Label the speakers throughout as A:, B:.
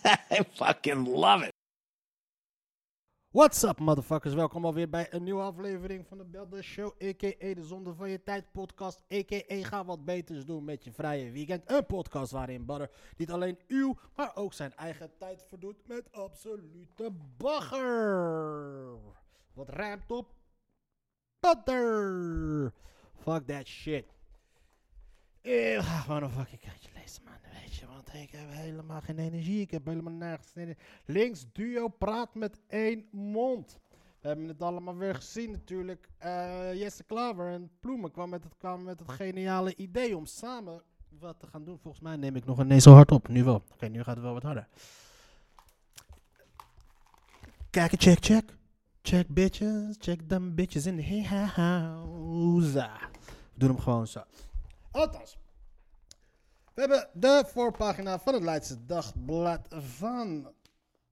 A: I fucking love it.
B: What's up, motherfuckers? Welkom alweer bij een nieuwe aflevering van de Belde Show, a.k.a. de Zonde van je Tijd podcast, a.k.a. Ga wat beters doen met je vrije weekend. Een podcast waarin Butter niet alleen uw, maar ook zijn eigen tijd verdoet met absolute bagger. Wat ruimt op butter. Fuck that shit. Ik ga gewoon een fucking kaartje lezen, man. Weet je, want ik heb helemaal geen energie. Ik heb helemaal nergens. Links duo praat met één mond. We hebben het allemaal weer gezien natuurlijk. Eh, Jesse Klaver en Ploemen kwamen met, het, met het geniale idee om samen wat te gaan doen. Volgens mij neem ik nog ineens zo hard op. Nu wel. Oké, nu gaat het wel wat harder. Kijken, check, check. Check bitches, check them bitches in the house. We doen hem gewoon zo. Althans. We hebben de voorpagina van het Leidse Dagblad van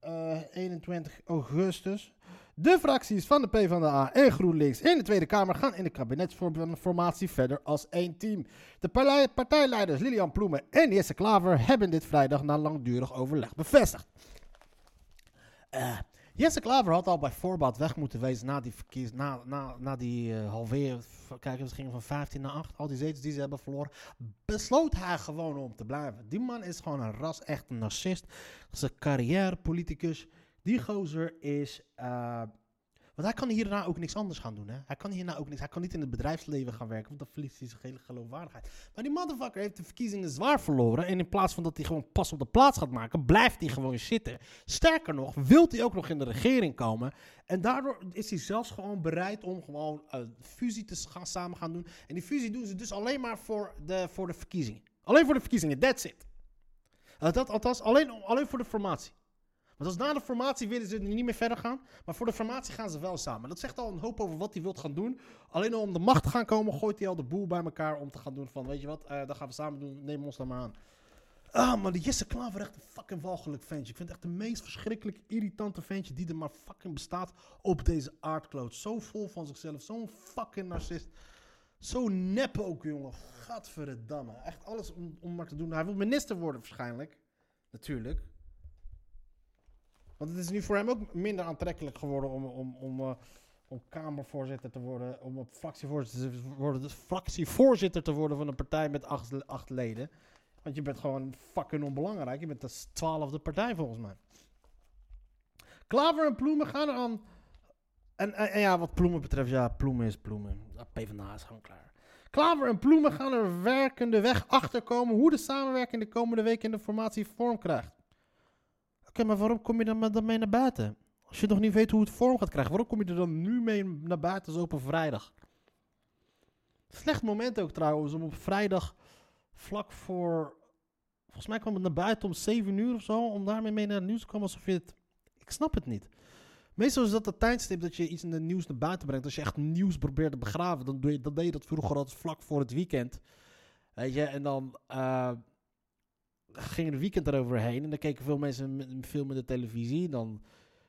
B: eh, 21 augustus. De fracties van de PvdA en GroenLinks in de Tweede Kamer gaan in de kabinetsformatie verder als één team. De partij- partijleiders Lilian Ploemen en Jesse Klaver hebben dit vrijdag na langdurig overleg bevestigd. Eh, Jesse Klaver had al bij voorbaat weg moeten wezen na die, verkies, na, na, na die eh, halveer. Kijk, ze gingen van 15 naar 8. Al die zetels die ze hebben verloren. Besloot hij gewoon om te blijven. Die man is gewoon een ras, echt een narcist. Dat is een carrièrepoliticus. Die gozer is. eh, want hij kan hierna ook niks anders gaan doen. Hè? Hij kan hierna ook niks. Hij kan niet in het bedrijfsleven gaan werken. Want dan verliest hij zijn hele geloofwaardigheid. Maar die motherfucker heeft de verkiezingen zwaar verloren. En in plaats van dat hij gewoon pas op de plaats gaat maken, blijft hij gewoon zitten. Sterker nog, wil hij ook nog in de regering komen. En daardoor is hij zelfs gewoon bereid om gewoon een fusie te gaan, samen gaan doen. En die fusie doen ze dus alleen maar voor de, voor de verkiezingen. Alleen voor de verkiezingen, that's it. Uh, dat althans, alleen, alleen voor de formatie. Want als na de formatie willen ze niet meer verder gaan. Maar voor de formatie gaan ze wel samen. Dat zegt al een hoop over wat hij wilt gaan doen. Alleen al om de macht te gaan komen, gooit hij al de boel bij elkaar om te gaan doen van, weet je wat, eh dat gaan we samen doen, neem ons dan maar aan. Ah, maar die Jesse Klaver echt een fucking walgelijk ventje. Ik vind het echt de meest verschrikkelijk irritante ventje die er maar fucking bestaat op deze aardkloot. Zo vol van zichzelf, zo'n fucking narcist. Zo nep ook, jongen. Gadverdamme. Echt alles om, om maar te doen. Hij wil minister worden waarschijnlijk. Natuurlijk. Want het is nu voor hem ook minder aantrekkelijk geworden om, om, om, eh, om Kamervoorzitter te worden. Om op fractievoorzitter te worden. Dus fractievoorzitter te worden van een partij met acht, acht leden. Want je bent gewoon fucking onbelangrijk. Je bent de twaalfde partij volgens mij. Klaver en Ploemen gaan aan. En, en, ja, wat Ploemen betreft, ja, Ploemen is Ploemen. PvdA is gewoon klaar. Klaver en Ploemen gaan er werkende weg achterkomen hoe de samenwerking de komende week in de formatie vorm krijgt. Maar waarom kom je dan dan mee naar buiten? Als je nog niet weet hoe het vorm gaat krijgen, waarom kom je er dan nu mee naar buiten zo op een vrijdag? Slecht moment ook trouwens om op vrijdag vlak voor. Volgens mij kwam het naar buiten om 7 uur of zo. Om daarmee mee naar het nieuws te komen alsof je het. Ik snap het niet. Meestal is dat het tijdstip dat je iets in het nieuws naar buiten brengt. Als je echt nieuws probeert te begraven, dan, doe je, deed je dat vroeger altijd vlak voor het weekend. Weet je, en dan eh, ging het weekend eroverheen. En dan keken veel mensen film in de televisie. Dan,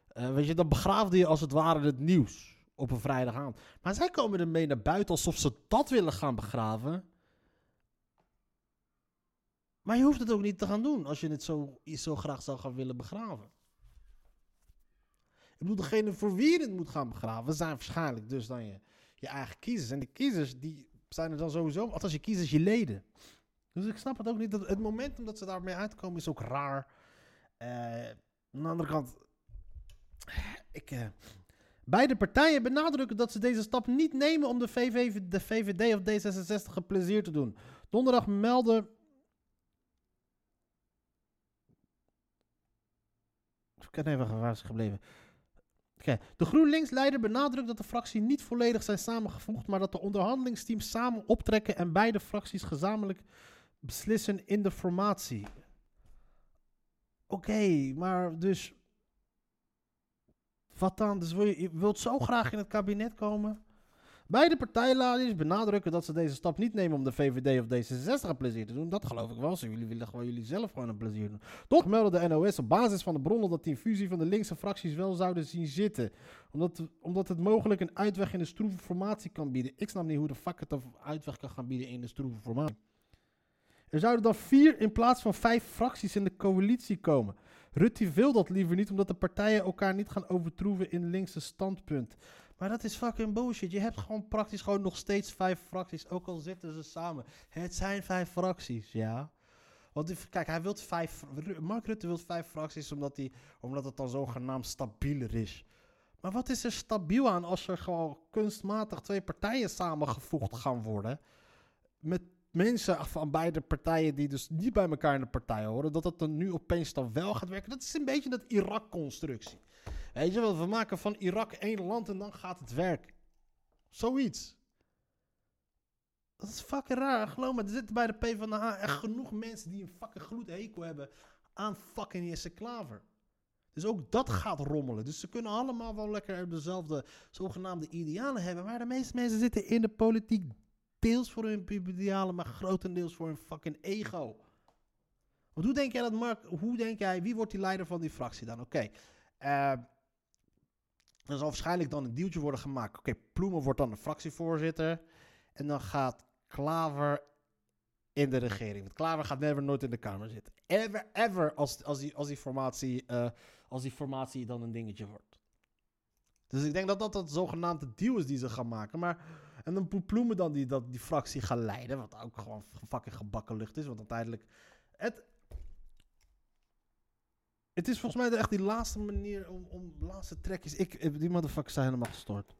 B: eh, weet je, dan begraafde je als het ware het nieuws op een vrijdagavond. Maar zij komen ermee naar buiten alsof ze dat willen gaan begraven. Maar je hoeft het ook niet te gaan doen als je het zo, zo graag zou gaan willen begraven. Ik bedoel, degene voor wie je het moet gaan begraven zijn waarschijnlijk dus dan je, je eigen kiezers. En de kiezers die zijn er dan sowieso, althans je kiezers, je leden. Dus ik snap het ook niet. Dat het momentum dat ze daarmee uitkomen is ook raar. Eh, aan de andere kant, ik, eh, beide partijen benadrukken dat ze deze stap niet nemen om de, de VVD of D66 een plezier te doen. Donderdag meldde Ik kan even waar gebleven. De GroenLinks-leider benadrukt dat de fractie niet volledig zijn samengevoegd, maar dat de onderhandelingsteams samen optrekken en beide fracties gezamenlijk beslissen in de formatie. Oké, maar dus. Wat dan? Dus wil je, wilt zo graag in het kabinet komen? Beide partijleiders benadrukken dat ze deze stap niet nemen om de VVD of D66 een plezier te doen. Dat geloof ik wel. Ze jullie willen gewoon jullie zelf gewoon een plezier doen. Toch meldde de NOS op basis van de bronnen dat die fusie van de linkse fracties wel zouden zien zitten. Omdat, omdat het mogelijk een uitweg in de stroeve formatie kan bieden. Ik snap niet hoe de fuck het een uitweg kan gaan bieden in de stroeve formatie. Er zouden dan vier in plaats van vijf fracties in de coalitie komen. Rutte wil dat liever niet, omdat de partijen elkaar niet gaan overtroeven in linkse standpunt. Maar dat is fucking bullshit. Je hebt gewoon praktisch gewoon nog steeds vijf fracties, ook al zitten ze samen. Het zijn vijf fracties, ja. Want kijk, hij wil vijf. Mark Rutte wil vijf fracties omdat, hij, omdat het dan zogenaamd stabieler is. Maar wat is er stabiel aan als er gewoon kunstmatig twee partijen samengevoegd gaan worden? Met mensen van beide partijen die dus niet bij elkaar in de partij horen, dat het dan nu opeens dan wel gaat werken. Dat is een beetje dat Irak-constructie. Weet je wel, we maken van Irak één land en dan gaat het werken. Zoiets. Dat is fucking raar. Geloof me, er zitten bij de PvdA echt genoeg mensen die een fucking gloedhekel hebben aan fucking Jesse Klaver. Dus ook dat gaat rommelen. Dus ze kunnen allemaal wel lekker dezelfde zogenaamde idealen hebben. Maar de meeste mensen zitten in de politiek deels voor hun idealen, maar grotendeels voor hun fucking ego. Want hoe denk jij dat Mark, hoe denk jij, wie wordt die leider van die fractie dan? Oké, eh, er zal waarschijnlijk dan een deeltje worden gemaakt. Oké, Ploemen wordt dan de fractievoorzitter. En dan gaat Klaver in de regering. Want Klaver gaat never nooit in de Kamer zitten. Ever, ever als, als, die, als, die formatie, eh, als die formatie dan een dingetje wordt. Dus ik denk dat dat het zogenaamde deal is die ze gaan maken. Maar, en dan Ploemen dan die, dat, die fractie gaan leiden. Wat ook gewoon fucking gebakken lucht is. Want uiteindelijk... Het, het is volgens mij echt die laatste manier om, om laatste trekjes. Ik, die motherfuckers zijn helemaal gestoord.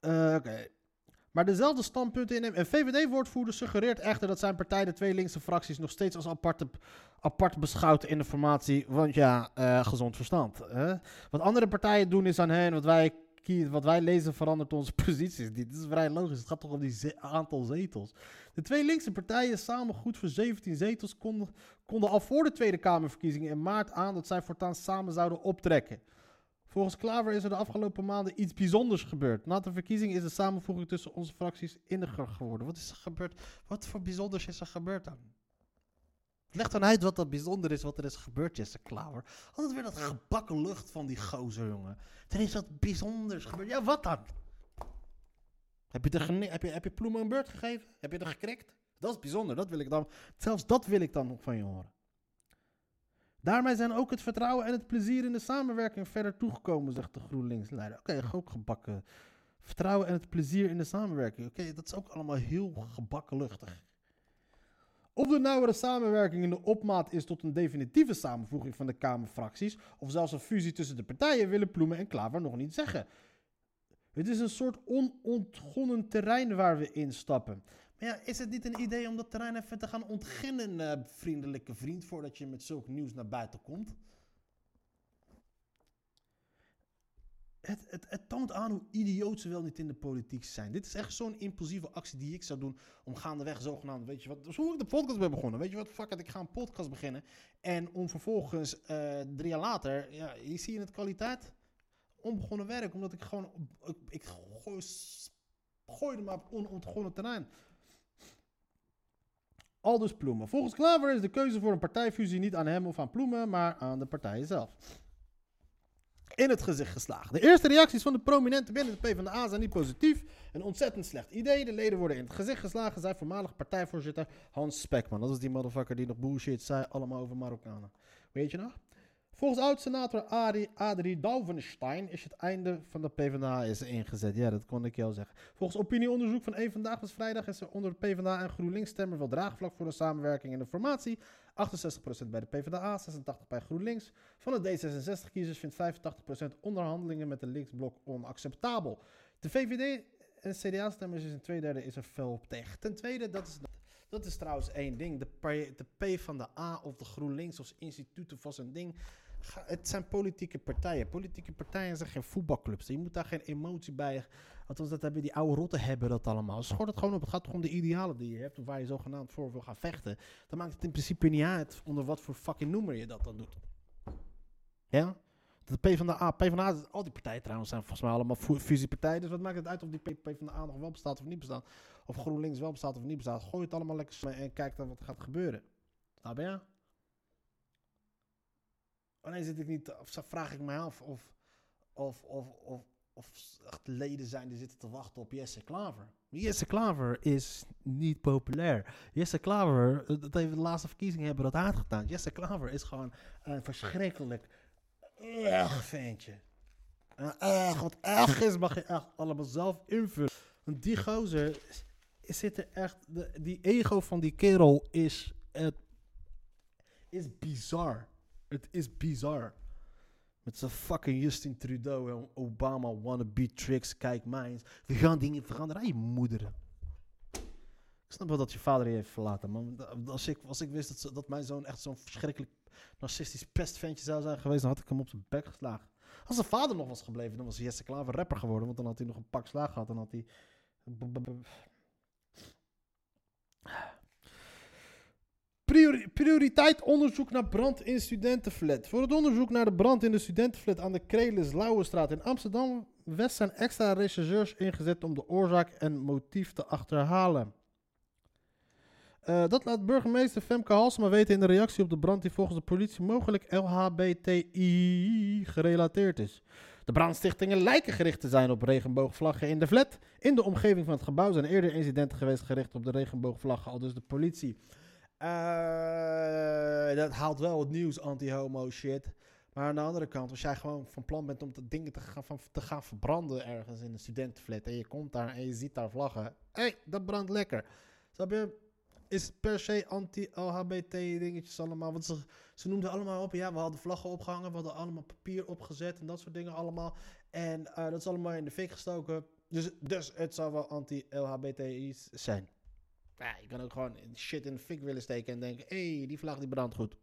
B: Eh, Oké. Maar dezelfde standpunten innemen. Een VVD-woordvoerder suggereert echter dat zijn partij de twee linkse fracties nog steeds als aparte, apart beschouwt in de formatie. Want ja, eh, gezond verstand. Hè? Wat andere partijen doen is aan hen, wat wij, wat wij lezen verandert onze posities. Dit is vrij logisch. Het gaat toch om die aantal zetels. De twee linkse partijen samen goed voor 17 zetels konden, konden al voor de Tweede Kamerverkiezingen in maart aan dat zij voortaan samen zouden optrekken. Volgens Klaver is er de afgelopen maanden iets bijzonders gebeurd. Na de verkiezing is de samenvoeging tussen onze fracties inniger geworden. Wat is er gebeurd? Wat voor bijzonders is er gebeurd dan? Leg dan uit wat dat bijzonder is, wat er is gebeurd, Jesse Klaver. Altijd weer dat gebakken lucht van die gozer, jongen. Er is wat bijzonders gebeurd. Ja, wat dan? Heb je, gene- heb je, heb je Ploemen een beurt gegeven? Heb je er gekrekt? Dat is bijzonder, dat wil ik dan... Zelfs dat wil ik dan nog van je horen. Daarmee zijn ook het vertrouwen en het plezier in de samenwerking verder toegekomen, zegt de GroenLinks-leider. Oké, ook gebakken. Vertrouwen en het plezier in de samenwerking. Oké, dat is ook allemaal heel gebakken luchtig. Of de nauwere samenwerking in de opmaat is tot een definitieve samenvoeging van de Kamerfracties, of zelfs een fusie tussen de partijen, willen Ploemen en Klaver nog niet zeggen. Het is een soort onontgonnen terrein waar we instappen. Maar ja, is het niet een idee om dat terrein even te gaan ontginnen, eh, vriendelijke vriend, voordat je met zulk nieuws naar buiten komt? Het, het, het toont aan hoe idioot ze wel niet in de politiek zijn. Dit is echt zo'n impulsieve actie die ik zou doen om gaandeweg zogenaamd, weet je wat, zo hoe ik de podcast ben begonnen. Weet je wat, fuck ik ga een podcast beginnen. En om vervolgens eh, drie jaar later, ja, je zie je het kwaliteit? Onbegonnen werk, omdat ik gewoon, ik, ik gooi, gooide maar op onontgonnen terrein. Aldus Ploemen. Volgens Klaver is de keuze voor een partijfusie niet aan hem of aan Ploemen, maar aan de partijen zelf. In het gezicht geslagen. De eerste reacties van de prominenten binnen de PvdA zijn niet positief. Een ontzettend slecht idee. De leden worden in het gezicht geslagen, zei voormalig partijvoorzitter Hans Spekman. Dat is die motherfucker die nog bullshit zei, allemaal over Marokkanen. Weet je nog? Volgens oud-senator Adrie, Dalvenstein is het einde van de PvdA is ingezet. Ja, dat kon ik jou zeggen. Volgens opinieonderzoek van één Vandaag was vrijdag is er onder de PvdA en GroenLinks stemmen wel draagvlak voor een samenwerking in de formatie. 68% bij de PvdA, 86% bij GroenLinks. Van de D66-kiezers vindt 85% onderhandelingen met de linksblok onacceptabel. De VVD en CDA-stemmers is in twee derde is er fel op tegen. Ten tweede, dat is, dat is trouwens één ding. De, P- de van de A of de GroenLinks of instituut of was een ding. Het zijn politieke partijen. Politieke partijen zijn geen voetbalclubs. Je moet daar geen emotie bij Althans, dat hebben die oude rotten hebben dat allemaal. Schort het gewoon op. Het gaat om de idealen die je hebt. Of waar je zogenaamd voor wil gaan vechten. Dan maakt het in principe niet uit onder wat voor fucking noemer je dat dan doet. Ja? De PvdA, PvdA, al die partijen trouwens zijn volgens mij allemaal fu- fusiepartijen. Dus wat maakt het uit of die P- PvdA nog wel bestaat of niet bestaat? Of GroenLinks wel bestaat of niet bestaat? Gooi het allemaal lekker en kijk dan wat gaat gebeuren. Snap je? Alleen zit ik niet, of vraag ik mij af of, of, of, of, of echt leden zijn die zitten te wachten op Jesse Klaver. Jesse Klaver is niet populair. Jesse Klaver, eh, dat heeft de laatste verkiezingen hebben dat uitgedaan. Jesse Klaver is gewoon een verschrikkelijk erg ventje. En echt, wat erg is, mag je echt allemaal zelf invullen. Want die gozer zit er echt, de, die ego van die kerel is, het is bizar. Het is bizar. Met zijn fucking Justin Trudeau en Obama wannabe tricks. Kijk mij. We gaan dingen veranderen. je moeder. Ik snap wel dat je vader je heeft verlaten. Maar als ik, als ik wist dat, dat mijn zoon echt zo'n verschrikkelijk narcistisch pestventje zou zijn geweest, dan had ik hem op zijn bek geslagen. Als zijn vader nog was gebleven, dan was Jesse Klaver rapper geworden. Want dan had hij nog een pak slaag gehad. Dan had hij... b- b- b- Priori- prioriteit onderzoek naar brand in studentenflat. Voor het onderzoek naar de brand in de studentenflat aan de Krelis Lauwenstraat in Amsterdam West zijn extra rechercheurs ingezet om de oorzaak en motief te achterhalen. Eh, dat laat burgemeester Femke Halsema weten in de reactie op de brand die volgens de politie mogelijk LHBTI gerelateerd is. De brandstichtingen lijken gericht te zijn op regenboogvlaggen in de flat. In de omgeving van het gebouw zijn eerder incidenten geweest gericht op de regenboogvlaggen, al dus de politie. Eh, dat haalt wel het nieuws, anti-homo shit. Maar aan de andere kant, als jij gewoon van plan bent om de dingen te gaan, van, te gaan verbranden ergens in een studentenflat en je komt daar en je ziet daar vlaggen, hé, hey, dat brandt lekker. Snap je? Is per se anti-LHBT dingetjes allemaal. Want ze, ze noemden allemaal op, ja, we hadden vlaggen opgehangen, we hadden allemaal papier opgezet en dat soort dingen allemaal. En eh, dat is allemaal in de fik gestoken. Dus, dus het zou wel anti-LHBTI zijn. Ja, je kan ook gewoon shit in de fik willen steken en denken, hé, hey, die vlag die brandt goed.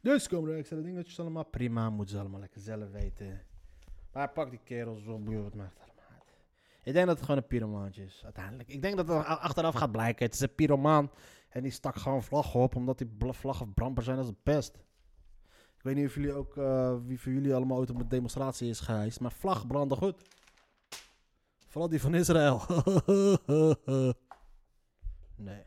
B: Dus komen er extra dingetjes allemaal. Prima, moeten ze allemaal lekker zelf weten. Maar pak die kerels op, joh, wat maakt het allemaal. Ik denk dat het gewoon een pyromaantje is, uiteindelijk. Ik denk dat het achteraf gaat blijken. Het is een pyromaan. En die stak gewoon vlaggen op, omdat die vlaggen brandbaar zijn als een pest. Ik weet niet of jullie ook, eh, wie van jullie allemaal ooit op een demonstratie is geweest. Maar vlag branden goed. Vooral die van Israël. nee.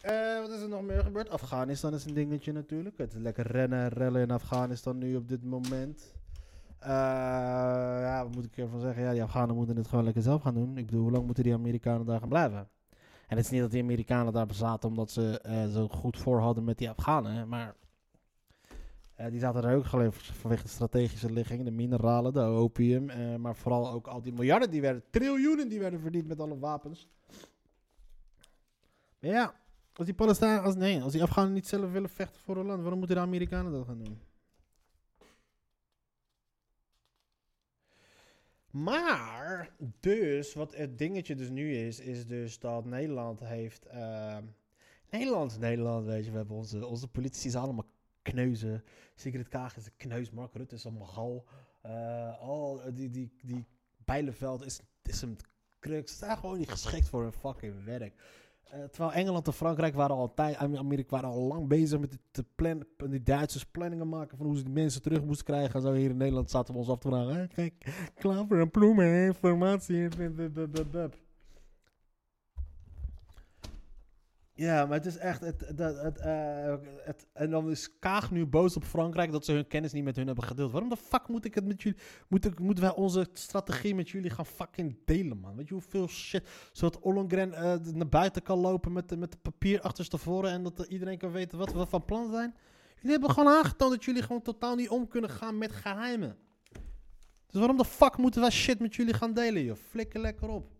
B: Eh, wat is er nog meer gebeurd? Afghanistan is een dingetje natuurlijk. Het is lekker rennen en rellen in Afghanistan nu op dit moment. Eh, ja, wat moet ik ervan zeggen? Ja, die Afghanen moeten het gewoon lekker zelf gaan doen. Ik bedoel, hoe lang moeten die Amerikanen daar gaan blijven? En het is niet dat die Amerikanen daar zaten omdat ze eh, zo goed voor hadden met die Afghanen. Maar eh, die zaten er ook gewoon vanwege de strategische ligging, de mineralen, de opium. eh, maar vooral ook al die miljarden die werden, triljoenen die werden verdiend met alle wapens. Maar ja, als die Palestijnen, als, nee, als die Afghanen niet zelf willen vechten voor hun land, waarom moeten de Amerikanen dat gaan doen? Maar, dus, wat het dingetje dus nu is, is dus dat Nederland heeft... ehm, Nederland, Nederland, weet je, we hebben onze, onze politici zijn allemaal kneuzen. Sigrid Kaag is een kneus, Mark Rutte is een magal. Eh al die, die, die Bijleveld is, is een crux. Ze zijn gewoon niet geschikt voor hun fucking werk. Eh, terwijl Engeland en Frankrijk waren al tijd, Amerika waren al lang bezig met de plan, die Duitsers planningen maken van hoe ze die mensen terug moesten krijgen. En zo hier in Nederland zaten we ons af te vragen. hè, kijk, klaver en ploemen, informatie. Ja, maar het is echt. Het, het, het, eh, het, en dan is Kaag nu boos op Frankrijk dat ze hun kennis niet met hun hebben gedeeld. Waarom de fuck moet ik het met jullie. Moet ik, moeten wij onze strategie met jullie gaan fucking delen, man? Weet je hoeveel shit. Zodat Ollongren eh, naar buiten kan lopen met, met de papier achterstevoren. En dat iedereen kan weten wat we van plan zijn. Jullie hebben gewoon aangetoond dat jullie gewoon totaal niet om kunnen gaan met geheimen. Dus waarom de fuck moeten wij shit met jullie gaan delen, joh? Flikker lekker op.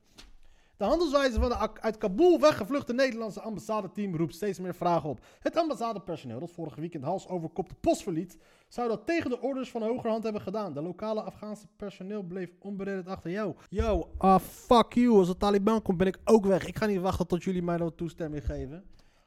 B: De handelswijze van de uit Kabul weggevluchte Nederlandse ambassadeteam roept steeds meer vragen op. Het ambassadepersoneel dat vorige weekend hals over kop de post verliet, zou dat tegen de orders van hogerhand hebben gedaan. De lokale Afghaanse personeel bleef onberedderd achter. Yo, yo, ah fuck you. Als de Taliban komt ben ik ook weg. Ik ga niet wachten tot jullie mij nou toestemming geven.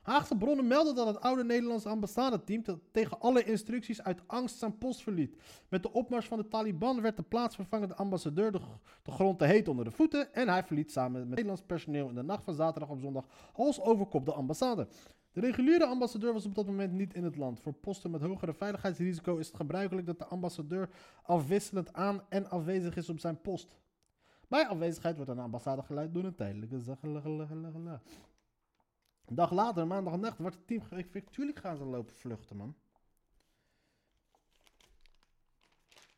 B: Haagse bronnen melden dat het oude Nederlandse ambassadeteam te- tegen alle instructies uit angst zijn post verliet. Met de opmars van de Taliban werd de plaatsvervangende ambassadeur de, de grond te heet onder de voeten en hij verliet samen met Nederlands personeel in de nacht van zaterdag op zondag hals over kop de ambassade. De reguliere ambassadeur was op dat moment niet in het land. Voor posten met hogere veiligheidsrisico is het gebruikelijk dat de ambassadeur afwisselend aan en afwezig is op zijn post. Bij afwezigheid wordt een ambassade geleid door een tijdelijke. Een dag later, maandagnacht, wordt het team geëvacueerd. Tuurlijk gaan ze lopen vluchten, man.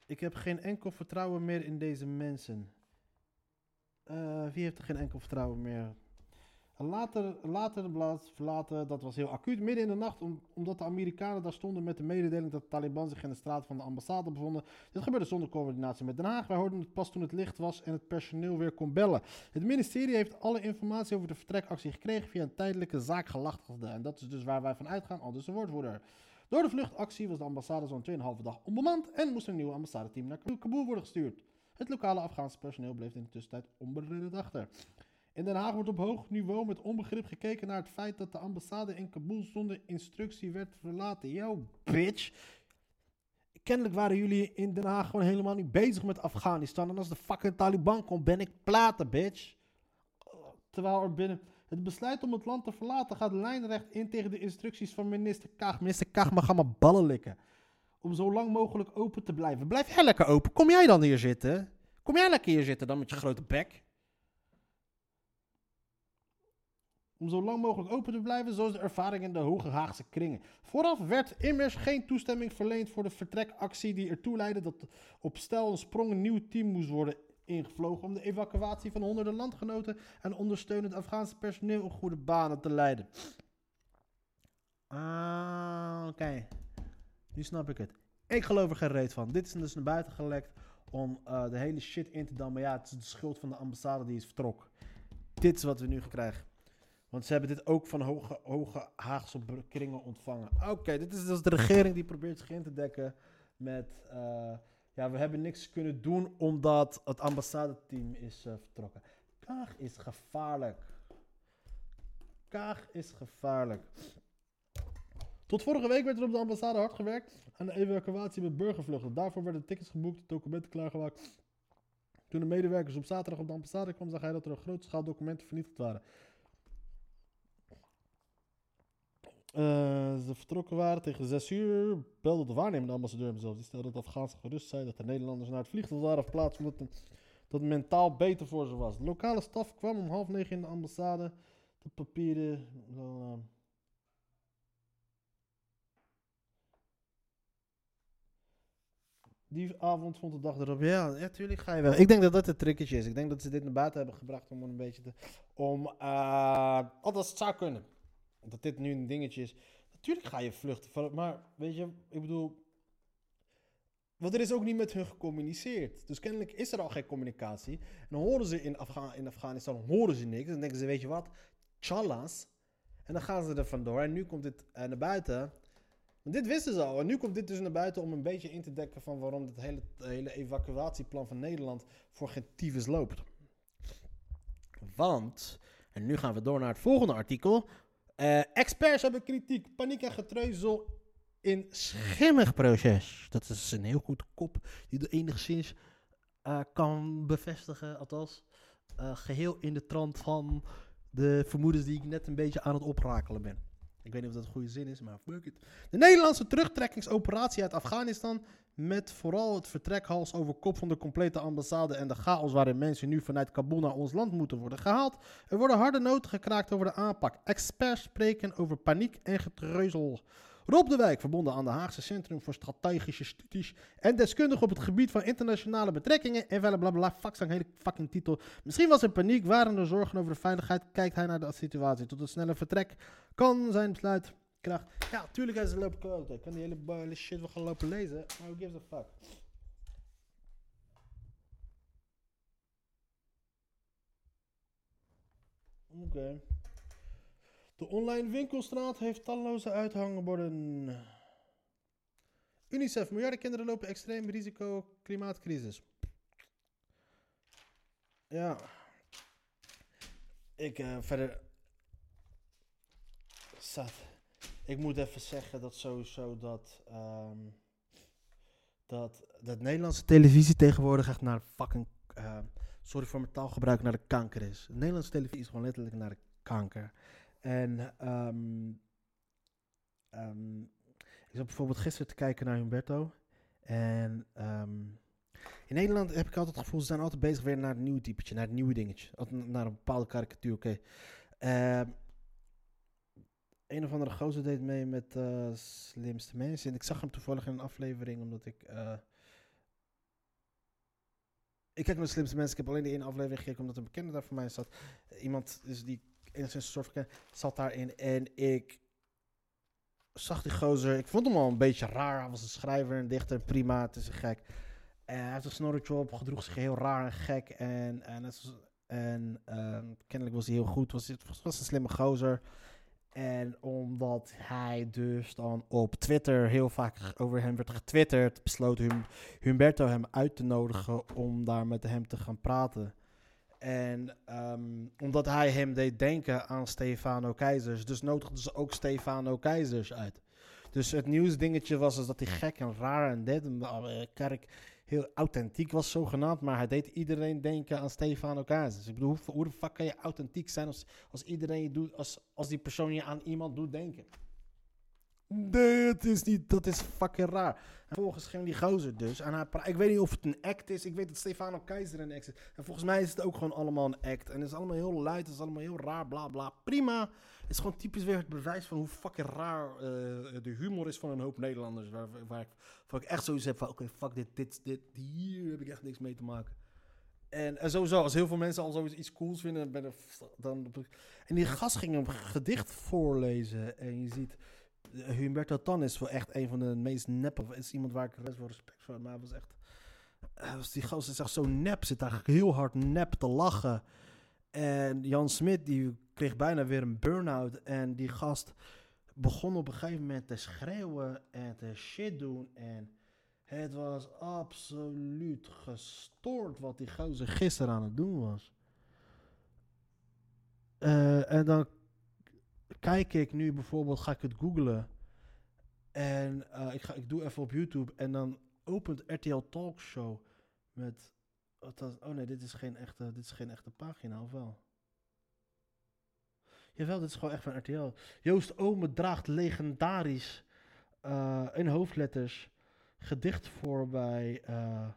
B: Ik heb geen enkel vertrouwen meer in deze mensen. Eh, wie heeft er geen enkel vertrouwen meer? Later, later plaats verlaten, dat was heel acuut, midden in de nacht, om- omdat de Amerikanen daar stonden met de mededeling dat de Taliban zich in de straat van de ambassade bevonden. Dit gebeurde zonder coördinatie met Den Haag. Wij hoorden het pas toen het licht was en het personeel weer kon bellen. Het ministerie heeft alle informatie over de vertrekactie gekregen via een tijdelijke zaakgelachtigde. En dat is dus waar wij van uitgaan, al dus de woordvoerder. Door de vluchtactie was de ambassade zo'n 2,5 dag onbemand en moest een nieuw ambassadeteam naar Kabul worden gestuurd. Het lokale Afghaanse personeel bleef in de tussentijd onberedderd achter. In Den Haag wordt op hoog niveau met onbegrip gekeken naar het feit dat de ambassade in Kabul zonder instructie werd verlaten. Yo, bitch. Kennelijk waren jullie in Den Haag gewoon helemaal niet bezig met Afghanistan. En als de fucking Taliban komt, ben ik platen, bitch. Terwijl er binnen... Het besluit om het land te verlaten gaat lijnrecht in tegen de instructies van minister Kaag. Minister Kaag mag allemaal ballen likken. Om zo lang mogelijk open te blijven. Blijf jij lekker open. Kom jij dan hier zitten? Kom jij lekker hier zitten dan met je grote bek? Om zo lang mogelijk open te blijven, zoals de ervaring in de Hoge Haagse kringen. Vooraf werd immers geen toestemming verleend voor de vertrekactie die ertoe leidde dat op stel en sprong een nieuw team moest worden ingevlogen om de evacuatie van honderden landgenoten en ondersteunend Afghaanse personeel in goede banen te leiden. Ah, oké. Nu snap ik het. Ik geloof er geen reet van. Dit is dus naar buiten gelekt om eh, de hele shit in te dammen. Ja, het is de schuld van de ambassade die is vertrokken. Dit is wat we nu krijgen. Want ze hebben dit ook van hoge, hoge Haagse kringen ontvangen. Oké, dit is dus de regering die probeert zich in te dekken met... eh, ja, we hebben niks kunnen doen omdat het ambassadeteam is eh, vertrokken. Kaag is gevaarlijk. Kaag is gevaarlijk. Tot vorige week werd er op de ambassade hard gewerkt aan de evacuatie met burgervluchten. Daarvoor werden tickets geboekt, documenten klaargemaakt. Toen de medewerkers op zaterdag op de ambassade kwamen, zag hij dat er een grote schaal documenten vernietigd waren. Eh, ze vertrokken waren tegen 6 uur. Belde de waarnemende ambassadeur hem zelf. Die stelde dat Afghaanse gerust zei dat de Nederlanders naar het vliegveld waren verplaatst. Omdat dat mentaal beter voor ze was. De lokale staf kwam om half negen in de ambassade. De papieren. eh, Die avond vond de dag erop. Ja, natuurlijk ga je wel. Ik denk dat dat het tricketje is. Ik denk dat ze dit naar buiten hebben gebracht om een beetje te. Om. eh althans, het zou kunnen. Dat dit nu een dingetje is. Natuurlijk ga je vluchten. van- Maar weet je, ik bedoel. Want er is ook niet met hun gecommuniceerd. Dus kennelijk is er al geen communicatie. En dan horen ze in, in Afghanistan horen ze niks. Dan denken ze, weet je wat, tjallas. En dan gaan ze er vandoor. En nu komt dit eh, naar buiten. Want dit wisten ze al. En nu komt dit dus naar buiten om een beetje in te dekken van waarom het hele, hele evacuatieplan van Nederland voor geen tyfus loopt. Want, en nu gaan we door naar het volgende artikel. Eh, experts hebben kritiek, paniek en getreuzel in schimmig proces. Dat is een heel goed kop die er enigszins eh, kan bevestigen. Althans, eh, geheel in de trant van de vermoedens die ik net een beetje aan het oprakelen ben. Ik weet niet of dat een goede zin is, maar fuck it. De Nederlandse terugtrekkingsoperatie uit Afghanistan. Met vooral het vertrek hals over kop van de complete ambassade en de chaos waarin mensen nu vanuit Kabul naar ons land moeten worden gehaald. Er worden harde noten gekraakt over de aanpak. Experts spreken over paniek en getreuzel. Rob de Wijk, verbonden aan de Haagse Centrum voor Strategische Studies en deskundige op het gebied van internationale betrekkingen en blablabla, fuck zo'n hele fucking titel. Misschien was er paniek, waren er zorgen over de veiligheid, kijkt hij naar de situatie. Tot het snelle vertrek kan zijn besluit kracht. Ja, tuurlijk is ze lopen kloten. Ik kan die hele, shit wel gaan lopen lezen, maar who gives a fuck. Oké. De online winkelstraat heeft talloze uithangborden. UNICEF, miljarden kinderen lopen extreem risico klimaatcrisis. Ja. Ik eh, verder. Zat. Ik moet even zeggen dat sowieso dat, ehm, dat, dat Nederlandse televisie tegenwoordig echt naar fucking, ehm, sorry voor mijn taalgebruik, naar de kanker is. De Nederlandse televisie is gewoon letterlijk naar de kanker. En ehm, ehm, ik zat bijvoorbeeld gisteren te kijken naar Humberto. En ehm, in Nederland heb ik altijd het gevoel, ze zijn altijd bezig weer naar het nieuwe typetje, naar het nieuwe dingetje. Naar een bepaalde karikatuur, oké. Een of andere gozer deed mee met eh, Slimste Mensen. En ik zag hem toevallig in een aflevering, omdat ik... eh, ik kijk naar de Slimste Mensen. Ik heb alleen de ene aflevering gekeken, omdat een bekende daar voor mij zat. Iemand dus die enigszins een soort van zat daarin. En ik zag die gozer. Ik vond hem al een beetje raar. Hij was een schrijver, een dichter, prima. Het is een gek. En hij had een snorretje op, gedroeg zich heel raar en gek. En, en, en ehm, kennelijk was hij heel goed. Was, was een slimme gozer. En omdat hij dus dan op Twitter heel vaak over hem werd getwitterd, besloot Hum- Humberto hem uit te nodigen om daar met hem te gaan praten. En ehm, omdat hij hem deed denken aan Stefano Keizers, dus nodigden ze ook Stefano Keizers uit. Dus het nieuwsdingetje was dus dat hij gek en raar en dit en uh, kerk heel authentiek was zogenaamd, maar hij deed iedereen denken aan Stefano Keizers. Ik bedoel, hoe, hoe de fuck kan je authentiek zijn als, als iedereen je doet, als, als die persoon je aan iemand doet denken? Nee, het is niet, dat is fucking raar. En vervolgens ging die gozer dus. En hij ik weet niet of het een act is. Ik weet dat Stefano Keizer een act is. En volgens mij is het ook gewoon allemaal een act. En het is allemaal heel luid. Het is allemaal heel raar, bla bla. Prima. Het is gewoon typisch weer het bewijs van hoe fucking raar eh, de humor is van een hoop Nederlanders. Waar, waar, ik, echt zoiets heb oké, fuck dit, dit, dit, hier heb ik echt niks mee te maken. En, en sowieso, als heel veel mensen al zoiets iets cools vinden, er, dan... En die gast ging een gedicht voorlezen. En je ziet... Humberto Tan is wel echt een van de meest neppe. Is iemand waar ik best respect voor heb. Maar was echt. die gozer is echt zo nep. Zit daar heel hard nep te lachen. En Jan Smit die kreeg bijna weer een burn-out. En die gast begon op een gegeven moment te schreeuwen en te shit doen. En het was absoluut gestoord wat die gozer gisteren aan het doen was. Eh, en dan kijk ik nu bijvoorbeeld, ga ik het googlen. En eh, ik, ga, ik doe even op YouTube en dan opent RTL Talkshow met... Wat dat, oh nee, dit is, geen echte, dit is geen echte pagina, of wel? Jawel, dit is gewoon echt van RTL. Joost Ome draagt legendarisch eh, in hoofdletters gedicht voor bij, eh,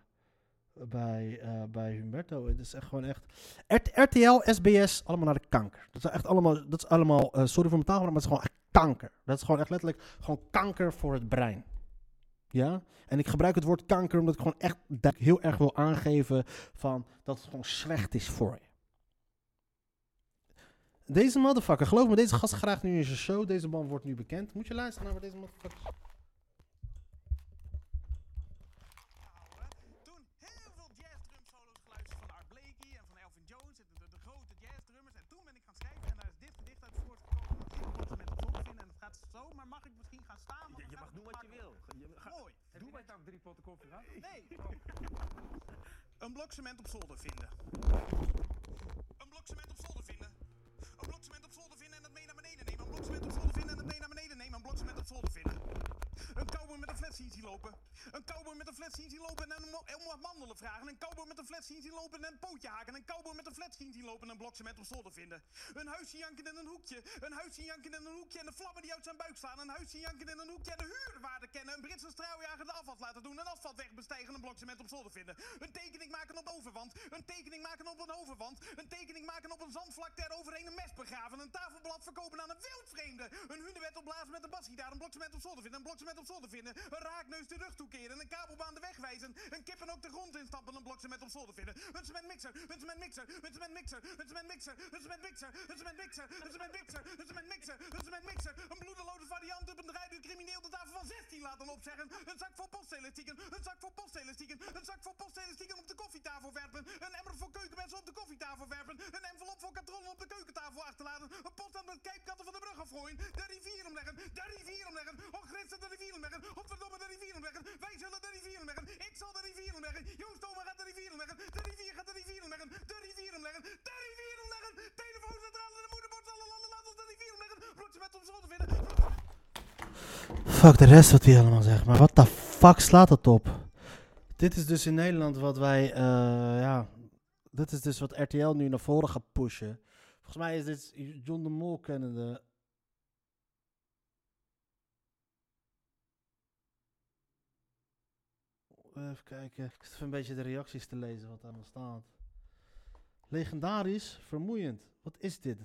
B: bij, eh, bij Humberto. Het is echt gewoon echt... RT- RTL, SBS, allemaal naar de kanker. Dat is echt allemaal, dat is allemaal eh, sorry voor mijn taal, maar het is gewoon echt kanker. Dat is gewoon echt letterlijk gewoon kanker voor het brein. Ja? En ik gebruik het woord kanker omdat ik gewoon echt heel erg wil aangeven van dat het gewoon slecht is voor je. Deze motherfucker, geloof me, deze gast graag nu in zijn show. Deze man wordt nu bekend. Moet je luisteren naar wat deze motherfucker
C: Toen heel veel jazzdrum solo's geluisterd van Art Blakey en van Elvin Jones, de, de, de grote jazzdrummers. En toen ben ik gaan schrijven en daar is dit gedicht uit voortgekomen. Dat ik wat ze met het zon vinden. En het gaat zo, maar mag ik misschien gaan staan? Want
D: Je, je
C: dan
D: mag
C: gaat
D: doen
C: het
D: wat je wil. Je, ga,
C: Mooi.
D: doe wij nou drie potten koffie gehad?
C: Nee. Een blok cement op zolder vinden. Een blok cement op zolder vinden. Een blok cement op zolder vinden en het mee naar beneden nemen. Een blok cement op zolder vinden en het mee naar beneden nemen. Een blok cement op zolder vinden. Een cowboy met een fles zien zien lopen. Een cowboy met een fles zien lopen en om, mandelen vragen. Een cowboy met een fles zien lopen en een pootje haken. Een cowboy met een fles zien lopen en een blok cement op zolder vinden. Een huisje janken in een hoekje. Een huisje janken in een hoekje en de vlammen die uit zijn buik slaan. Een huisje janken in een hoekje en de huurwaarde kennen. Een Britse straaljager de afwas laten doen. Een asfaltweg bestijgen. Een blok cement op zolder vinden. Een tekening maken op overwand. Een tekening maken op een overwand. Een tekening maken op een zandvlakte eroverheen een mes begraven. Een tafelblad verkopen aan een wildvreemde. Een hunebed opblazen met een basgitaar. Een blok cement op zolder vinden. Een blok cement op zolder vinden. Een raakneus de rug toekeren. Een kabelbaan de weg wijzen. Een kippen ook de grond instappen. Een blok cement op zolder vinden. Een cementmixer. Een cementmixer. Een cementmixer. Een cementmixer. Een cementmixer. Een cementmixer. Een cementmixer. Een cementmixer. Een cementmixer. Een bloedeloze variant op een draaiduur crimineel de tafel van 16 laten opzeggen. Een zak vol postelastieken. Een zak vol postelastieken. Een zak vol postelastieken op de koffietafel werpen. Een emmer voor keukenmensen op de koffietafel werpen. Een envelop voor katronnen op de keukentafel achterlaten. Een pot aan met kijpkatten van de brug afgooien. De rivier omleggen. De rivier omleggen. Och, de rivier omleggen. Godverdomme, de rivier omleggen. Wij zullen de rivier omleggen. Ik zal de rivier omleggen. Joost Oma gaat de rivier omleggen. De rivier gaat de rivier omleggen. De rivier omleggen. De rivier omleggen. Telefooncentrale, de moederbord, alle landen, laat ons de rivier omleggen. Bloedje met op zolder vinden.
B: Fuck de rest wat hij allemaal zegt. Maar wat de fuck slaat het op? Dit is dus in Nederland wat wij, eh, ja, dit is dus wat RTL nu naar voren gaat pushen. Volgens mij is dit John de Mol kennende. Even kijken. Ik zit even een beetje de reacties te lezen wat daar nog staat. Legendarisch, vermoeiend. Wat is dit?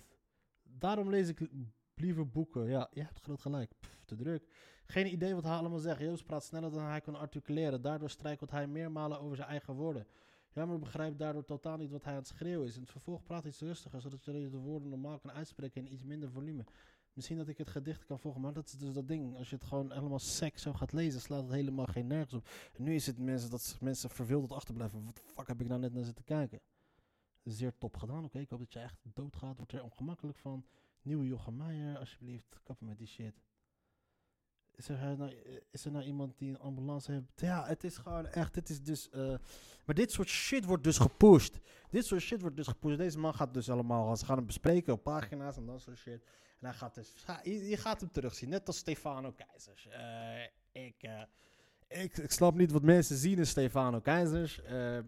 B: Daarom lees ik liever boeken. Ja, je hebt groot gelijk. Te druk. Geen idee wat hij allemaal zegt. Joost praat sneller dan hij kan articuleren. Daardoor struikelt hij meermalen over zijn eigen woorden. Jammer begrijpt daardoor totaal niet wat hij aan het schreeuwen is. In het vervolg praat hij iets rustiger, zodat je de woorden normaal kan uitspreken in iets minder volume. Misschien dat ik het gedicht kan volgen, maar dat is dus dat ding. Als je het gewoon helemaal sec zo gaat lezen, slaat het helemaal geen nergens op. En nu is het mensen dat mensen verveeld achterblijven. Wat de fuck heb ik nou net naar zitten kijken? Zeer top gedaan. Oké, ik hoop dat je echt doodgaat. Wordt er ongemakkelijk van. Nieuwe Jochem Meijer, alsjeblieft, kappen met die shit. Is er, nou, is er nou iemand die een ambulance heeft? Ja, het is gewoon echt, dit is dus... eh, maar dit soort shit wordt dus gepusht. Dit soort shit wordt dus gepusht. Deze man gaat dus allemaal, ze gaan hem bespreken op pagina's en dat soort shit. En hij gaat dus, je, gaat hem terugzien, net als Stefano Keizers. Eh, ik, eh, ik, ik snap niet wat mensen zien in Stefano Keizers. Eh,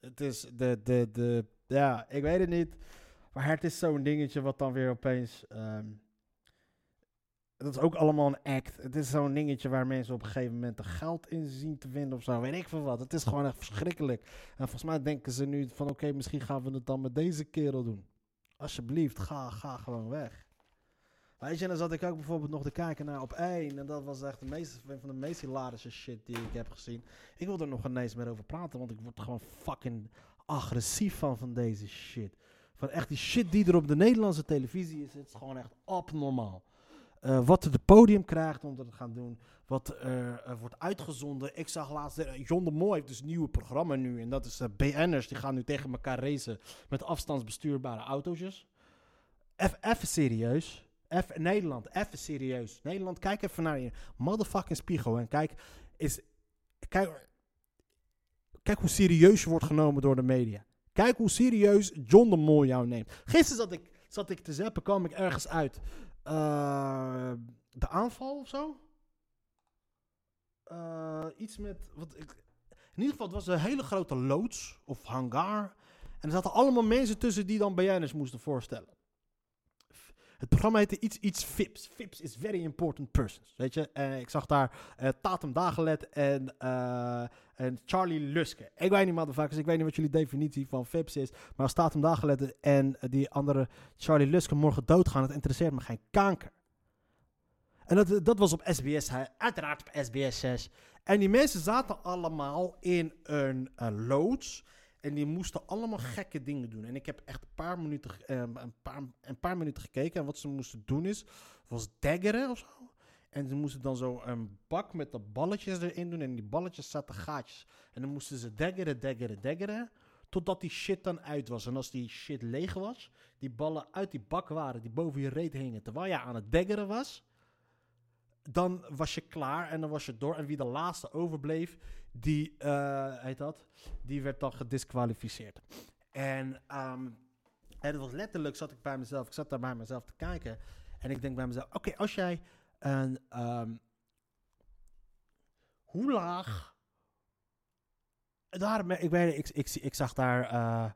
B: het is de, de, de, ja, ik weet het niet. Maar het is zo'n dingetje wat dan weer opeens... ehm, dat is ook allemaal een act. Het is zo'n dingetje waar mensen op een gegeven moment er geld in zien te vinden of zo. Weet ik veel wat. Het is gewoon echt verschrikkelijk. En volgens mij denken ze nu van oké, misschien gaan we het dan met deze kerel doen. Alsjeblieft, ga, ga gewoon weg. Weet je, en dan zat ik ook bijvoorbeeld nog te kijken naar op één. En dat was echt de meest, een van de meest hilarische shit die ik heb gezien. Ik wil er nog ineens meer over praten, want ik word er gewoon fucking agressief van, van deze shit. Van echt die shit die er op de Nederlandse televisie is, het is gewoon echt abnormaal. Eh, wat er de podium krijgt om dat te gaan doen. Wat er eh, wordt uitgezonden. Ik zag laatst, eh, John de Mol heeft dus een nieuwe programma nu. En dat is BN'ers. Die gaan nu tegen elkaar racen met afstandsbestuurbare autootjes. Even serieus. Even Nederland, even serieus. Nederland, kijk even naar je motherfucking spiegel. En kijk, is, kijk, kijk hoe serieus je wordt genomen door de media. Kijk hoe serieus John de Mol jou neemt. Gisteren zat ik, zat ik te zappen, kwam ik ergens uit. Eh, de aanval of zo? Eh, iets met. Wat ik, in ieder geval, het was een hele grote loods of hangar. En er zaten allemaal mensen tussen die dan BN'ers moesten voorstellen. Het programma heette iets, iets FIPS. FIPS is Very Important Persons. Weet je, en ik zag daar eh, Tatum Dagelet en, eh, en Charlie Luske. Ik weet niet, motherfuckers, ik weet niet wat jullie definitie van FIPS is. Maar als Tatum Dagelet en die andere Charlie Luske morgen doodgaan, het interesseert me geen kanker. En dat, dat was op SBS, uiteraard op SBS 6. En die mensen zaten allemaal in een eh, loods. En die moesten allemaal gekke dingen doen. En ik heb echt een paar minuten, ehm, een paar, een paar minuten gekeken. En wat ze moesten doen is, was daggeren of zo. En ze moesten dan zo een bak met de balletjes erin doen. En die balletjes zaten gaatjes. En dan moesten ze daggeren, daggeren, daggeren. Totdat die shit dan uit was. En als die shit leeg was, die ballen uit die bak waren, die boven je reet hingen, terwijl je aan het daggeren was, dan was je klaar en dan was je door. En wie de laatste overbleef, die, eh, heet dat, die werd dan gedisqualificeerd. En, en het was letterlijk, zat ik bij mezelf, ik zat daar bij mezelf te kijken. En ik denk bij mezelf, oké, als jij een, ehm, hoe laag, daar, ik, weet, ik, ik, ik zag daar, eh,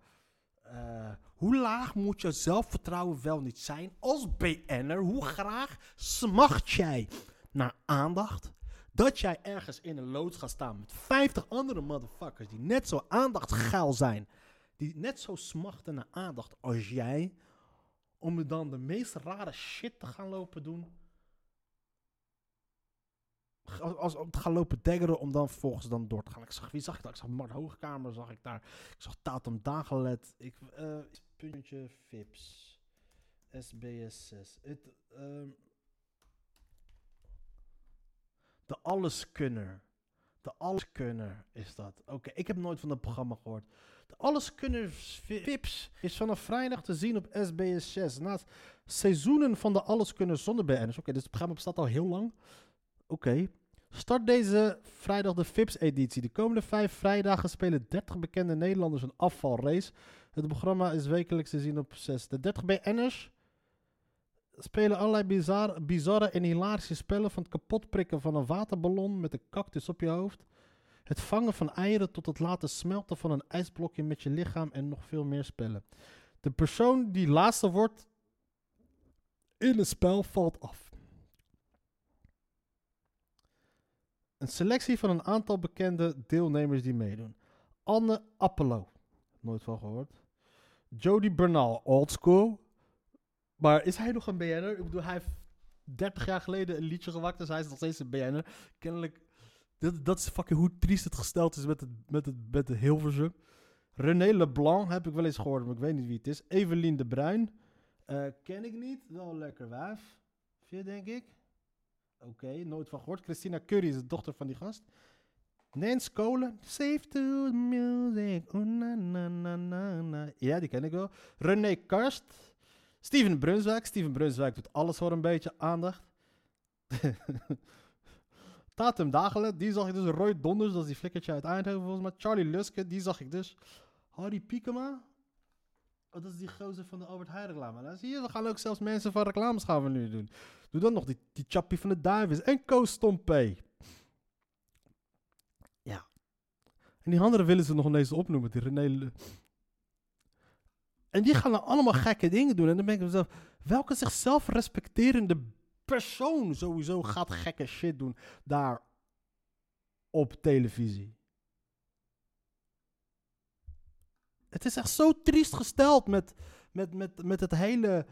B: eh, hoe laag moet je zelfvertrouwen wel niet zijn als BN'er? Hoe graag smacht jij naar aandacht? Dat jij ergens in een loods gaat staan met 50 andere motherfuckers die net zo aandachtsgeil zijn. Die net zo smachten naar aandacht als jij. Om dan de meest rare shit te gaan lopen doen. Als, om te gaan lopen daggeren om dan vervolgens dan door te gaan. Ik zag, wie zag ik daar? Ik zag Mart Hoogkamer, zag ik daar. Ik zag Tatum Dagelet. Ik, eh, puntje Vips. SBS6. Het, ehm, de Alleskunner. De Alleskunner is dat. Oké, ik heb nooit van dat programma gehoord. De Alleskunner Vips is vanaf vrijdag te zien op SBS6. Naast seizoenen van de Alleskunner zonder BN'ers. Oké, dus het programma bestaat al heel lang. Oké. Start deze vrijdag de Vips-editie. De komende vijf vrijdagen spelen 30 bekende Nederlanders een afvalrace. Het programma is wekelijks te zien op 6. De 30 BN'ers spelen allerlei bizarre, bizarre en hilarische spellen van het kapotprikken van een waterballon met een cactus op je hoofd. Het vangen van eieren tot het laten smelten van een ijsblokje met je lichaam en nog veel meer spellen. De persoon die laatste wordt in een spel valt af. Een selectie van een aantal bekende deelnemers die meedoen. Anne Appelo. Nooit van gehoord. Jody Bernal, old school. Maar is hij nog een BN'er? Ik bedoel, hij heeft 30 jaar geleden een liedje gemaakt, dus hij is nog steeds een BN'er. Kennelijk, dat, dat is fucking hoe triest het gesteld is met het, met het, met Hilversum. René Leblanc heb ik wel eens gehoord, maar ik weet niet wie het is. Evelien de Bruin. eh, ken ik niet, wel lekker. Vind je, denk ik? Oké, nooit van gehoord. Christina Curry is de dochter van die gast. Nance Kolen. Safe to music. Oh, na, na, na. Ja, die ken ik wel. René Karst. Steven Brunswijk. Steven Brunswijk doet alles voor een beetje aandacht. Tatum Dagelen. Die zag ik dus. Roy Donders. Dat is die flikkertje uit Eindhoven volgens mij. Charlie Luske. Die zag ik dus. Harry Piekema. Oh, dat is die gozer van de Albert Heijn reclame. Nou, zie je, we gaan ook zelfs mensen van reclames gaan we nu doen. Doe dan nog die, die chappie van de Davis. En Koos Stompé. Ja. En die anderen willen ze nog ineens opnoemen. Die René... En die gaan dan allemaal gekke dingen doen. En dan denk ik mezelf, welke zichzelf respecterende persoon sowieso gaat gekke shit doen daar op televisie? Het is echt zo triest gesteld met, met, met, met het hele.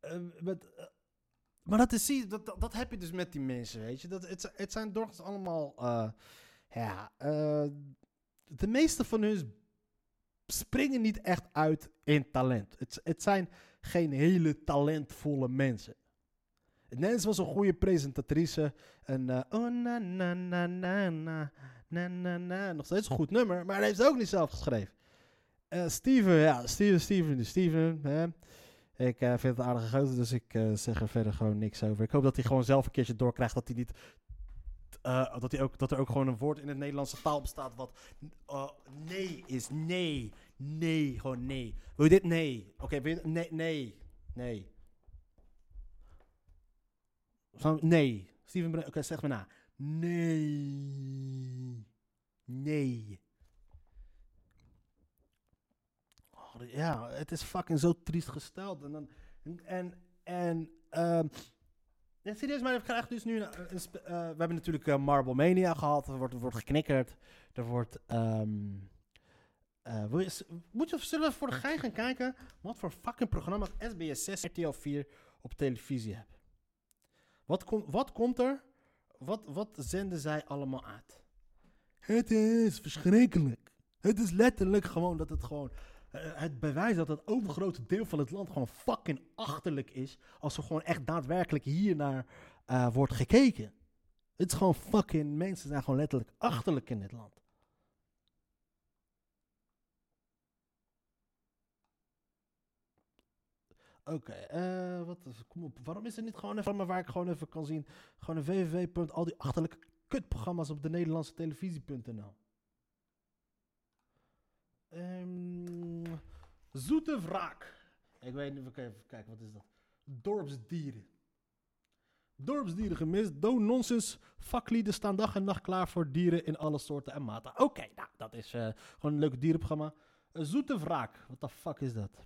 B: eh, met, eh, maar dat, is, dat, dat, heb je dus met die mensen, weet je. Dat, het, het zijn doorgaans allemaal. eh, ja, de meeste van hun springen niet echt uit in talent. Het, het zijn geen hele talentvolle mensen. Nens was een goede presentatrice. En eh, oh na na na na na na na na. Nog steeds een goed nummer, maar hij heeft het ook niet zelf geschreven. Eh, Steven, ja, Steven, Steven, Steven. Hè. Ik eh, vind het aardige gozer, dus ik zeg er verder gewoon niks over. Ik hoop dat hij gewoon zelf een keertje doorkrijgt dat hij niet... eh, dat, ook, dat er ook gewoon een woord in het Nederlandse taal bestaat wat eh, nee is. Nee. Nee, gewoon nee. Wil je dit? Nee. Oké, Nee, nee. Nee. Nee. Steven, oké, zeg maar na. Nee. Nee. Oh, ja, het is fucking zo triest gesteld. En, dan, en, en ehm ja, serieus, maar ik krijg dus nu... Een, eh, we hebben natuurlijk eh, Marble Mania gehad. Er wordt, wordt geknikkerd. Er wordt... ehm, eh, moet je, zullen we voor de gein gaan kijken wat voor fucking programma's SBS 6 RTL 4 op televisie hebben? Wat, kom, wat komt er? Wat, wat zenden zij allemaal uit? Het is verschrikkelijk. Het is letterlijk gewoon dat het gewoon... eh, het bewijs dat het overgrote deel van het land gewoon fucking achterlijk is. Als er gewoon echt daadwerkelijk hier naar eh, wordt gekeken. Het is gewoon fucking... Mensen zijn gewoon letterlijk achterlijk in dit land. Oké, eh, wat is, kom op. Waarom is er niet gewoon even waar ik gewoon even kan zien? Gewoon een www. al die achterlijke kutprogramma's op de Nederlandse televisie.nl. Ehm, zoete wraak. Ik weet niet, even kijken, wat is dat? Dorpsdieren. Dorpsdieren gemist. Do nonsense. Vaklieden staan dag en nacht klaar voor dieren in alle soorten en maten. Oké, nou, dat is eh, gewoon een leuk dierenprogramma. Eh, Zoete wraak. Wat de fuck is dat?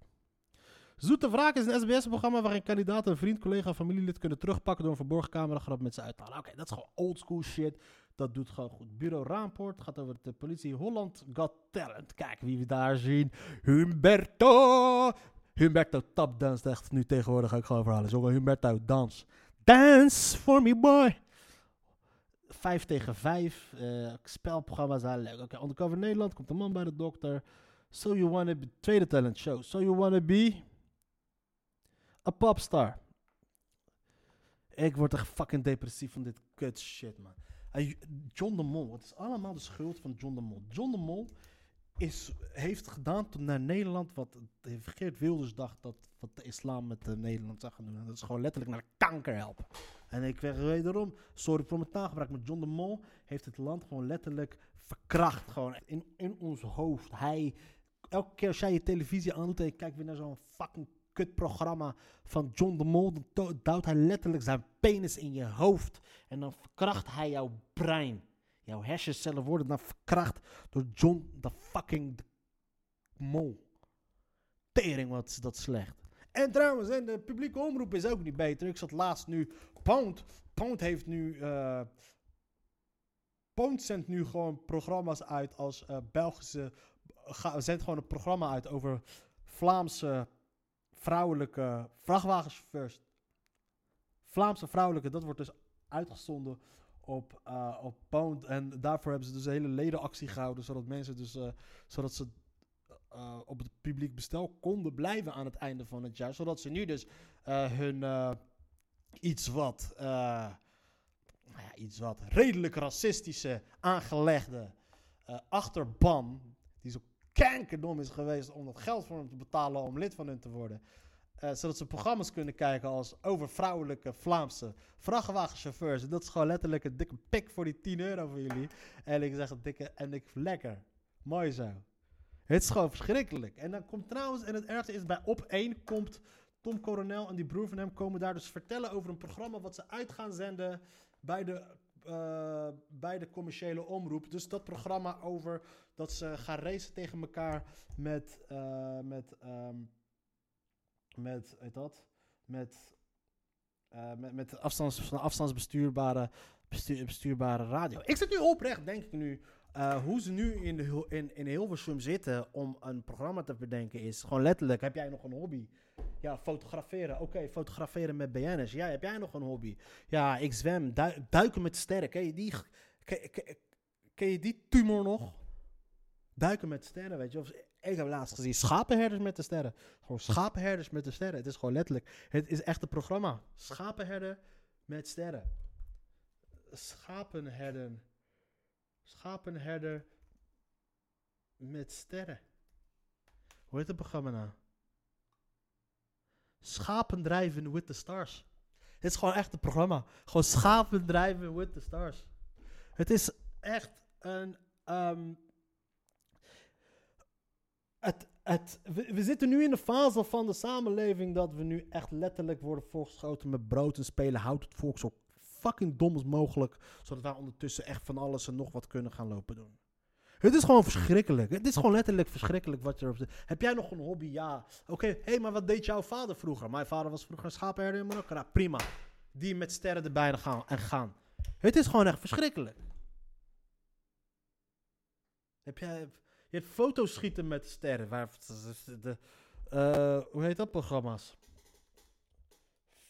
B: Zoete Wraak is een SBS-programma waarin kandidaten een vriend, collega of familielid kunnen terugpakken door een verborgen cameragrap met ze uit te halen. Oké, dat is gewoon oldschool shit. Dat doet gewoon goed. Bureau Raampoort gaat over de politie Holland Got Talent. Kijk wie we daar zien. Humberto! Humberto tapdance echt nu tegenwoordig ook gewoon verhalen. Zongen Humberto dans. Dance for me boy! Vijf tegen vijf. eh, spelprogramma's zijn leuk. Oké, Undercover Nederland komt een man bij de dokter. So You Wanna Be, tweede talent show. So You Wanna Be a popstar. Ik word echt fucking depressief van dit kut shit, man. John de Mol, het is allemaal de schuld van John de Mol. John de Mol is, heeft gedaan naar Nederland wat Geert Wilders dacht dat wat de islam met de Nederland zou gaan doen. En dat is gewoon letterlijk naar kanker helpen. En ik zeg wederom, sorry voor mijn taalgebruik, maar John de Mol heeft het land gewoon letterlijk verkracht. Gewoon in, in ons hoofd. Hij, elke keer als jij je televisie aandoet en je kijkt weer naar zo'n fucking kutprogramma van John de Mol. Dan duwt hij letterlijk zijn penis in je hoofd. En dan verkracht hij jouw brein. Jouw hersencellen worden dan verkracht door John de fucking Mol. Tering wat is dat slecht. En trouwens, en de publieke omroep is ook niet beter. Ik zat laatst nu. Pound. Pound heeft nu. eh Pound zendt nu gewoon programma's uit als eh, Belgische. Ga, zendt gewoon een programma uit over Vlaamse vrouwelijke vrachtwagenchauffeurs. Vlaamse vrouwelijke, dat wordt dus uitgezonden op, eh, op Pound. En daarvoor hebben ze dus een hele ledenactie gehouden. Zodat mensen dus. eh, zodat ze eh, op het publiek bestel konden blijven aan het einde van het jaar. Zodat ze nu dus hun iets wat, nou ja, iets wat redelijk racistische, aangelegde achterban, kankerdom is geweest om dat geld voor hem te betalen om lid van hun te worden. eh, zodat ze programma's kunnen kijken als over vrouwelijke Vlaamse vrachtwagenchauffeurs. En dat is gewoon letterlijk een dikke pik voor die 10 euro voor jullie. En ik zeg een dikke, en ik lekker. Mooi zo. Het is gewoon verschrikkelijk. En dan komt trouwens, en het ergste is, bij op 1 komt Tom Coronel en die broer van hem komen daar dus vertellen over een programma wat ze uit gaan zenden bij de, eh, bij de commerciële omroep. Dus dat programma over dat ze gaan racen tegen elkaar met, eh, met, ehm, met, weet dat, met, eh, met, met afstands, afstandsbestuurbare bestuur, bestuurbare radio. Ik zit nu oprecht, denk ik nu, hoe ze nu in, de, in, in Hilversum zitten om een programma te bedenken is gewoon letterlijk, heb jij nog een hobby? Ja, fotograferen. Oké, fotograferen met BN'ers. Ja, heb jij nog een hobby? Ja, ik zwem. Dui- duiken met sterren. Ken je die, ken, je die tumor nog? Duiken met sterren, weet je. Of, ik heb laatst gezien schapenherders met de sterren. Gewoon schapenherders met de sterren. Het is gewoon letterlijk. Het is echt een programma. Schapenherder met sterren. Schapenherden. Schapenherder met sterren. Hoe heet het programma nou? Schapen drijven with the stars. Het is gewoon echt een programma. Gewoon schapen drijven with the stars. Het is echt een. ehm, het, het, we, we zitten nu in de fase van de samenleving dat we nu echt letterlijk worden voorgeschoten met brood en spelen. Houdt het volk zo fucking dom als mogelijk. Zodat wij ondertussen echt van alles en nog wat kunnen gaan lopen doen. Het is gewoon verschrikkelijk. Het is gewoon letterlijk verschrikkelijk wat je erop zit. Heb jij nog een hobby? Ja. Oké, hé, hey, maar wat deed jouw vader vroeger? Mijn vader was vroeger een schapenherder in Marokko. Nou, prima. Die met sterren erbij gaan en gaan. Het is gewoon echt verschrikkelijk. Heb jij... Je hebt foto's schieten met sterren. Waar, de, eh, hoe heet dat programma's?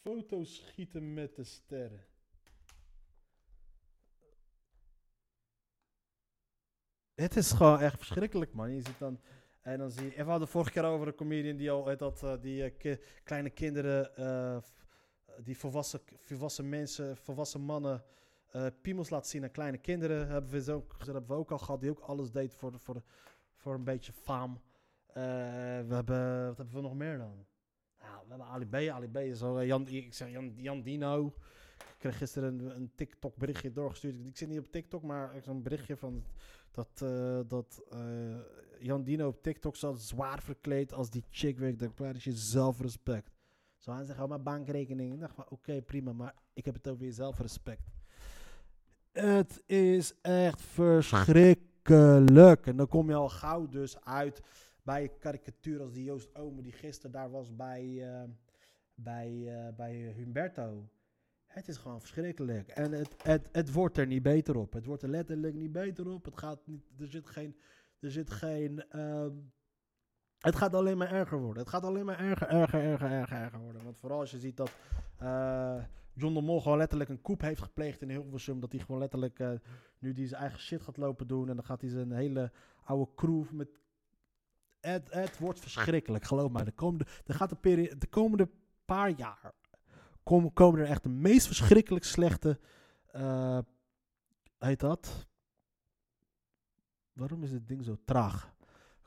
B: Foto's schieten met de sterren. Het is gewoon echt verschrikkelijk, man. Je ziet dan... En dan zie je... En we hadden vorige keer over een comedian die al... weet Dat, eh, die eh, kleine kinderen... eh, die volwassen, volwassen mensen, volwassen mannen... eh piemels laat zien aan kleine kinderen. Hebben we, zo, dat hebben we ook al gehad. Die ook alles deed voor, voor, voor een beetje faam. Eh, we hebben... Wat hebben we nog meer dan? Nou, we hebben Ali B. Ali is al... eh, Jan, ik zeg Jan, Jan Dino. Ik kreeg gisteren een, een TikTok berichtje doorgestuurd. Ik zit niet op TikTok, maar zo'n berichtje van dat, eh, dat eh, Jan Dino op TikTok zat zwaar verkleed als die chick werkt. Ik is je zelfrespect? Zo hij zegt, oh, mijn bankrekening. Ik dacht van, oké, prima, maar ik heb het over je zelfrespect. Het is echt verschrikkelijk. En dan kom je al gauw dus uit bij karikatuur als die Joost Omen die gisteren daar was bij, eh, bij, bij Humberto. Het is gewoon verschrikkelijk. En het, het, het wordt er niet beter op. Het wordt er letterlijk niet beter op. Het gaat niet, er zit geen. Er zit geen ehm, het gaat alleen maar erger worden. Het gaat alleen maar erger, erger, erger, erger, erger worden. Want vooral als je ziet dat eh, John de Mol gewoon letterlijk een coup heeft gepleegd in Hilversum. Dat hij gewoon letterlijk eh, nu die zijn eigen shit gaat lopen doen. En dan gaat hij zijn hele oude crew met... Het, het wordt verschrikkelijk, geloof mij. De komende, gaat de, de komende paar jaar komen, er echt de meest verschrikkelijk slechte... eh, heet dat? Waarom is dit ding zo traag?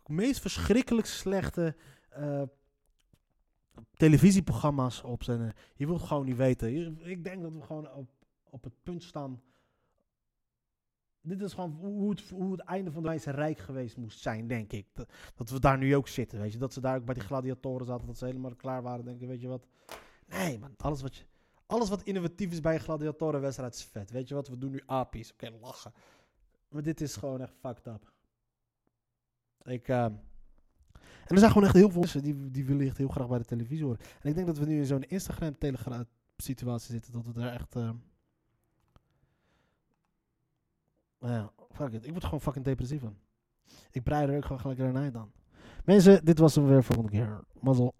B: De meest verschrikkelijk slechte eh, televisieprogramma's op Je wilt gewoon niet weten. Ik denk dat we gewoon op, op het punt staan dit is gewoon hoe het, hoe het einde van het Romeinse Rijk geweest moest zijn, denk ik. Dat, we daar nu ook zitten, weet je. Dat ze daar ook bij die gladiatoren zaten, dat ze helemaal klaar waren. Denken, weet je wat. Nee, man. Alles wat, je, alles wat innovatief is bij een gladiatorenwedstrijd is vet. Weet je wat, we doen nu apies. Oké, lachen. Maar dit is gewoon echt fucked up. Ik... ehm, en er zijn gewoon echt heel veel mensen die, die willen echt heel graag bij de televisie horen. En ik denk dat we nu in zo'n Instagram-telegram situatie zitten. Dat we daar echt... ehm, nou ja, fuck it. Ik word gewoon fucking depressief van. Ik breid er ook gewoon gelijk eind aan. Mensen, dit was hem weer voor de volgende keer. Mazzel.